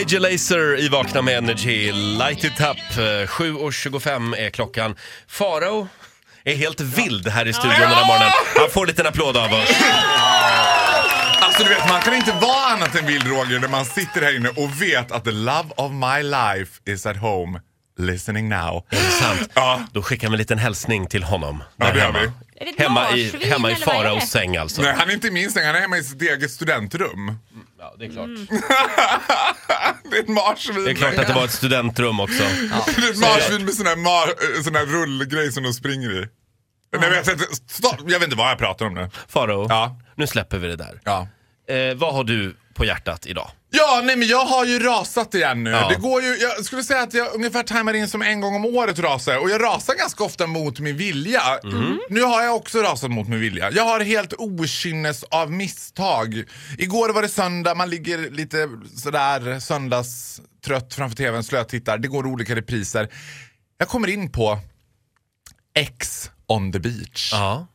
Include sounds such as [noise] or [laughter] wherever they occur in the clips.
Major Lazer i Vakna med Energy, Light It Up. Eh, 7.25 är klockan. Farao är helt vild här i studion den här morgonen. Han får en liten applåd av oss. Alltså du vet, man kan inte vara annat än vild Roger när man sitter här inne och vet att the love of my life is at home listening now. Är det sant? Ja. Då skickar vi en liten hälsning till honom. Ja, där det gör hemma. vi. Är det ett Hemma i, marsvin, hemma i eller vad är Faraos säng alltså. Nej, han är inte i min säng, han är hemma i sitt eget studentrum. Ja, det är klart. [laughs] Det är ett marsvin. Det är klart att det var ett studentrum också. [laughs] Det är ett marsvin med sån här, mar, sån här rullgrej som de springer i. Nej, jag, vet, inte- stopp, jag vet inte vad jag pratar om nu. Farao, Ja. nu släpper vi det där. Ja. Eh, vad har du på hjärtat idag? Ja, nej men jag har ju rasat igen nu. Ja. Det går ju, jag skulle säga att jag ungefär tajmar in som en gång om året rasar. Och jag rasar ganska ofta mot min vilja. Nu har jag också rasat mot min vilja. Jag har helt okynnes av misstag. Igår var det söndag, man ligger lite sådär söndagstrött framför tvn, slötittar. Det går olika repriser. Jag kommer in på X on the beach. Ja.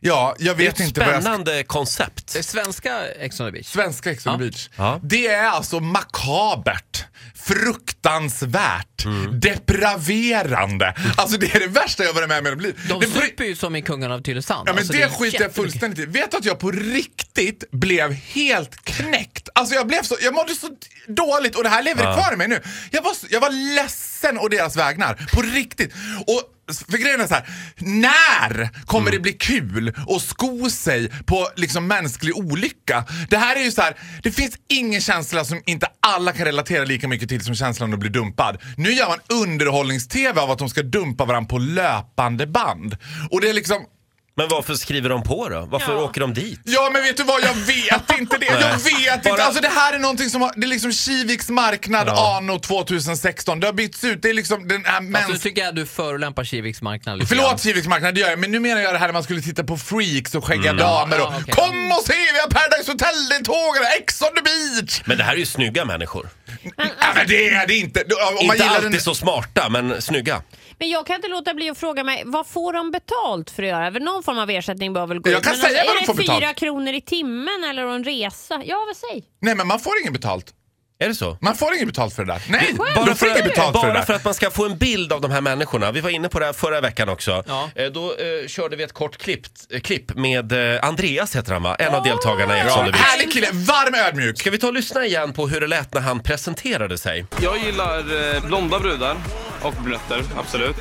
Ja, jag vet inte vad jag ska spännande koncept. Det är svenska Ex on the beach. Svenska Ex on the beach. Ja. Det är alltså makabert, fruktansvärt, depraverande. Alltså det är det värsta jag varit med om i mitt liv. De Det- super ju som i Kungen av Tylösand. Ja men Alltså, det, är skiter jag jättemycket. fullständigt i. Vet du att jag på riktigt blev helt knäckt? Alltså jag blev så, jag mådde så dåligt och det här lever Ja. kvar i mig nu. Jag var, så- jag var ledsen å deras vägnar, på riktigt. Och för grejen är så här, när kommer det bli kul att sko sig på liksom mänsklig olycka? Det här är ju så här, det finns ingen känsla som inte alla kan relatera lika mycket till som känslan att bli dumpad. Nu gör man underhållnings-tv av att de ska dumpa varandra på löpande band. Och det är liksom, men varför skriver de på då? Varför Ja. åker de dit? Ja men vet du vad, jag vet [laughs] inte det. Jag Nej. vet Bara- inte. Alltså det här är någonting som har, det är liksom Kiviks marknad Ja. anno 2016. Det har bytts ut. Det är liksom den här Alltså, nu tycker jag du förolämpar Kiviks marknad lite Förlåt. Kiviks marknad, det gör jag. Men nu menar jag det här när man skulle titta på freaks och skäggiga damer och Ja, okej. Kom och se, vi har Paradise Hotel-deltagare, Ex on the beach! Men det här är ju snygga människor. Ja, men det är det inte. Om man Inte gillar alltid den... så smarta, men snygga. Men jag kan inte låta bli att fråga mig, vad får de betalt för att göra? För någon form av ersättning bör väl gå Jag ut. kan Men säga vad de Är får det fyra betalt. kronor i timmen eller en resa? Ja, vad säg? Nej men man får inget betalt. Är det så? Man får inget betalt för det där. Nej, Bara, de för, får inget betalt för det bara där. för att man ska få en bild av de här människorna. Vi var inne på det här förra veckan också. Ja. Eh, Då eh, körde vi ett kort klipp, eh, klipp med eh, Andreas, heter han va? En av deltagarna i Ex on the beach. härlig kille, varm ödmjuk. Ska vi ta och lyssna igen på hur det lät när han presenterade sig? Jag gillar eh, blonda brudar och brunetter, absolut.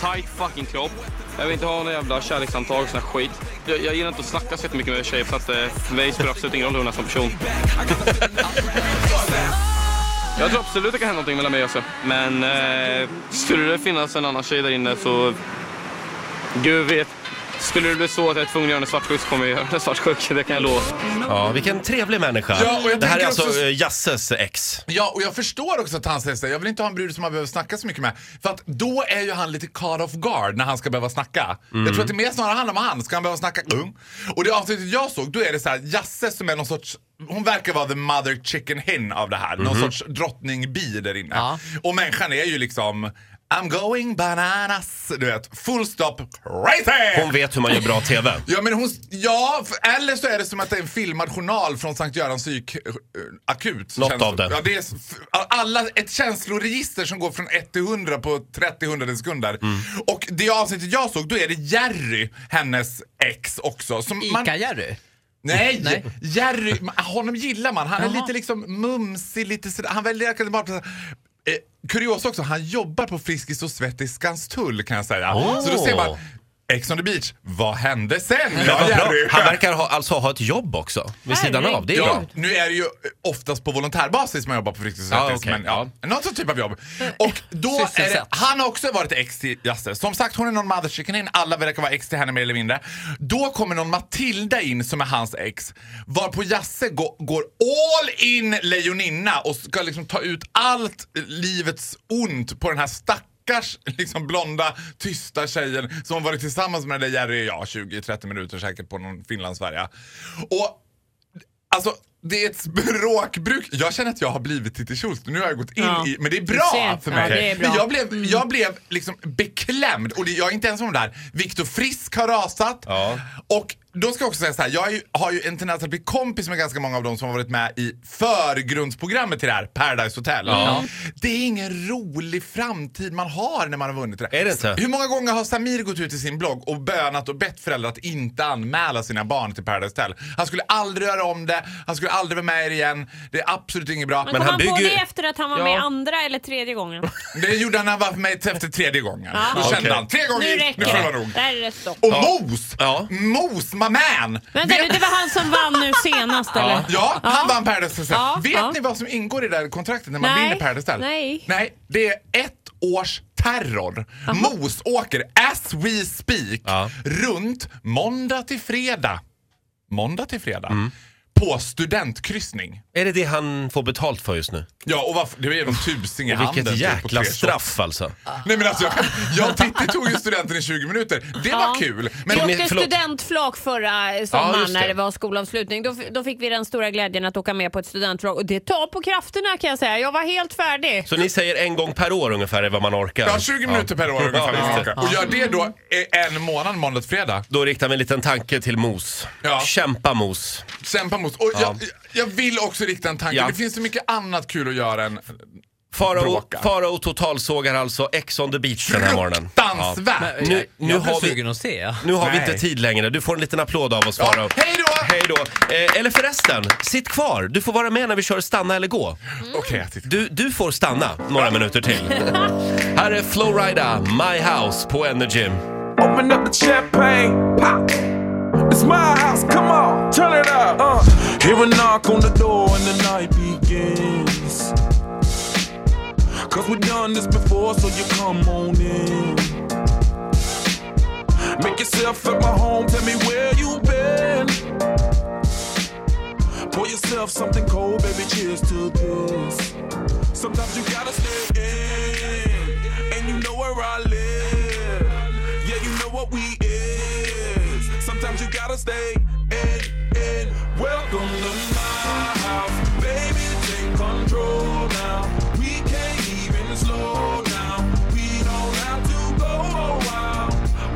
Tight fucking kropp. Jag vill inte ha några jävla kärlekssamtal och sån här skit. Jag, jag gillar inte att snacka så mycket med tjejer så att eh, för mig spelar absolut ingen roll hur hon är som person. [laughs] Jag tror absolut det kan hända någonting mellan mig och Jösse. Men eh, skulle det finnas en annan tjej där inne så... Gud vet. Skulle det bli så att jag är tvungen att göra henne svartsjuk så kommer jag göra henne svartsjuk. Det kan jag lova. Ja, vilken trevlig människa. Ja, och jag det här är tänker alltså också- eh, Jasses ex. Ja, och jag förstår också att han säger så här, jag vill inte ha en brud som man behöver snacka så mycket med. För att då är ju han lite caught off guard när han ska behöva snacka. Jag tror att det mer snarare handlar om han, ska han behöva snacka? Mm. Och det avsnittet jag såg, då är det så här, Jasse som är någon sorts hon verkar vara the mother chicken hen av det här. Någon sorts drottningbi där inne. Ja. Och människan är ju liksom I'm going bananas. Du vet, full stop crazy! Hon vet hur man gör bra TV. [laughs] Ja, men hon, ja, eller så är det som att det är en filmad journal från Sankt Görans psyk eh, akut. Något Känns- av det. Ja, det är, alla, ett känsloregister som går från 1 till 100 på 30 hundrade sekunder. Mm. Och det avsnittet jag såg, då är det Jerry, hennes ex också. Ica-Jerry? nej, Nej. Jerry, honom gillar man. Han är Jaha. lite liksom mumsig, lite sådär. Han väljer bara Kuriosa också, han jobbar på Friskis och Svettiskans tull kan jag säga. Åh. Så då ser man Ex on the beach, vad hände sen? Bra. Jerry? Han verkar ha, alltså ha ett jobb också vid sidan av. Det är Ja, bra. nu är det ju oftast på volontärbasis man jobbar på Friskis och Ja, okej. men ja, någon sån typ av jobb. Och då är det, han har också varit ex till Jasse. Som sagt, hon är någon mother chicken in, alla verkar vara ex till henne mer eller mindre. Då kommer någon Matilda in som är hans ex, varpå Jasse gå, går all in lejoninna och ska liksom ta ut allt livets ont på den här stackars [laughs] liksom blonda, tysta tjejen som har varit tillsammans med den där Jerry, ja 20-30 minuter säkert på någon Finlandsfärja. Och Alltså, det är ett språkbruk. Jag känner att jag har blivit Titti Schultz. Nu har jag gått in Ja. i... Men det är bra för Ja, mig. det är bra. Men jag blev, jag blev liksom beklämd. Och det, jag är inte ensam om det här. Viktor Frisk har rasat. Ja. Och då ska jag också säga så här. Jag ju, har ju en tendens att bli kompis med ganska många av dem som har varit med i förgrundsprogrammet till det här, Paradise Hotel. Ja. Det är ingen rolig framtid man har när man har vunnit det. Är det inte? Hur många gånger har Samir gått ut i sin blogg och bönat och bett föräldrar att inte anmäla sina barn till Paradise Hotel? Han skulle aldrig göra om det, han skulle aldrig vara med igen. Det är absolut inget bra. Men, Men kom han han på bygger- det efter att han var Ja. med andra eller tredje gången? [laughs] Det gjorde han när han var med efter tredje gången. Då Okej. kände han, tre gånger, Nu nu får det det. vara nog. Där är det stopp. Och Ja. Mos! Ja. Mos, man! Vänta nu, Vet- det var han som vann nu senast eller? Ja, han vann Paradise Hotel. Ja, Vet ja. ni vad som ingår i det där kontraktet när man Nej. vinner Paradise Hotel? Nej. Nej, det är ett års terror. Mos åker, as we speak, Ja. runt måndag till fredag. Måndag till fredag. Mm. På studentkryssning. Är det det han får betalt för just nu? Ja, och varför, det är någon tusing i Och handen. vilket typ, på jäkla tre straff alltså. Nej men alltså, jag, jag och Titti tog ju studenten i 20 minuter. Det var kul. Vi Men ni- åkte förlåt. studentflak förra Ja, sommaren just det. när det var skolavslutning. Då, då fick vi den stora glädjen att åka med på ett studentflak och det tar på krafterna kan jag säga. Jag var helt färdig. Så ni säger en gång per år ungefär är vad man orkar? Ja, 20 minuter per år ungefär. Ja, just det. Och gör det då eh, en månad måndag till fredag. Då riktar vi en liten tanke till Mos. Ja. Kämpa Mos. Kämpa mot. Och jag, jag vill också rikta en tanke. Ja. Det finns så mycket annat kul att göra än Farao. Farao totalsågar alltså Ex on the beach den här morgonen. fruktansvärt. Nu- Nu, nu jag har blir vi- sugen att se. Ja. Nu har vi Nej. inte tid längre. Du får en liten applåd av oss Ja, Farao. hej då! Hej då! Eh, eller förresten, sitt kvar. Du får vara med när vi kör stanna eller gå. Okej, jag tittar. Du, du får stanna några minuter till. [laughs] Här är Flowrida, My House på Energy. Open up the champagne, pop. It's my house, come on, turn it. Hear a knock on the door and the night begins. Cause we've done this before, so you come on in. Make yourself at my home, tell me where you've been. Pour yourself something cold, baby, cheers to this. Sometimes you gotta stay in, and you know where I live. Yeah, you know what we is. Sometimes you gotta stay in. Welcome to my house, baby. Take control now. We can't even slow down. We don't have to go a while.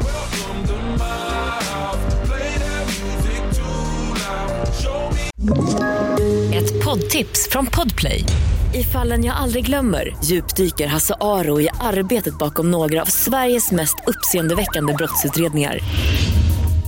Welcome to my house. Play that music too loud. Show me. Ett poddtips från Podplay. I fallen jag aldrig glömmer djupdyker Hasse Aro i arbetet bakom några av Sveriges mest uppseendeväckande brottsutredningar.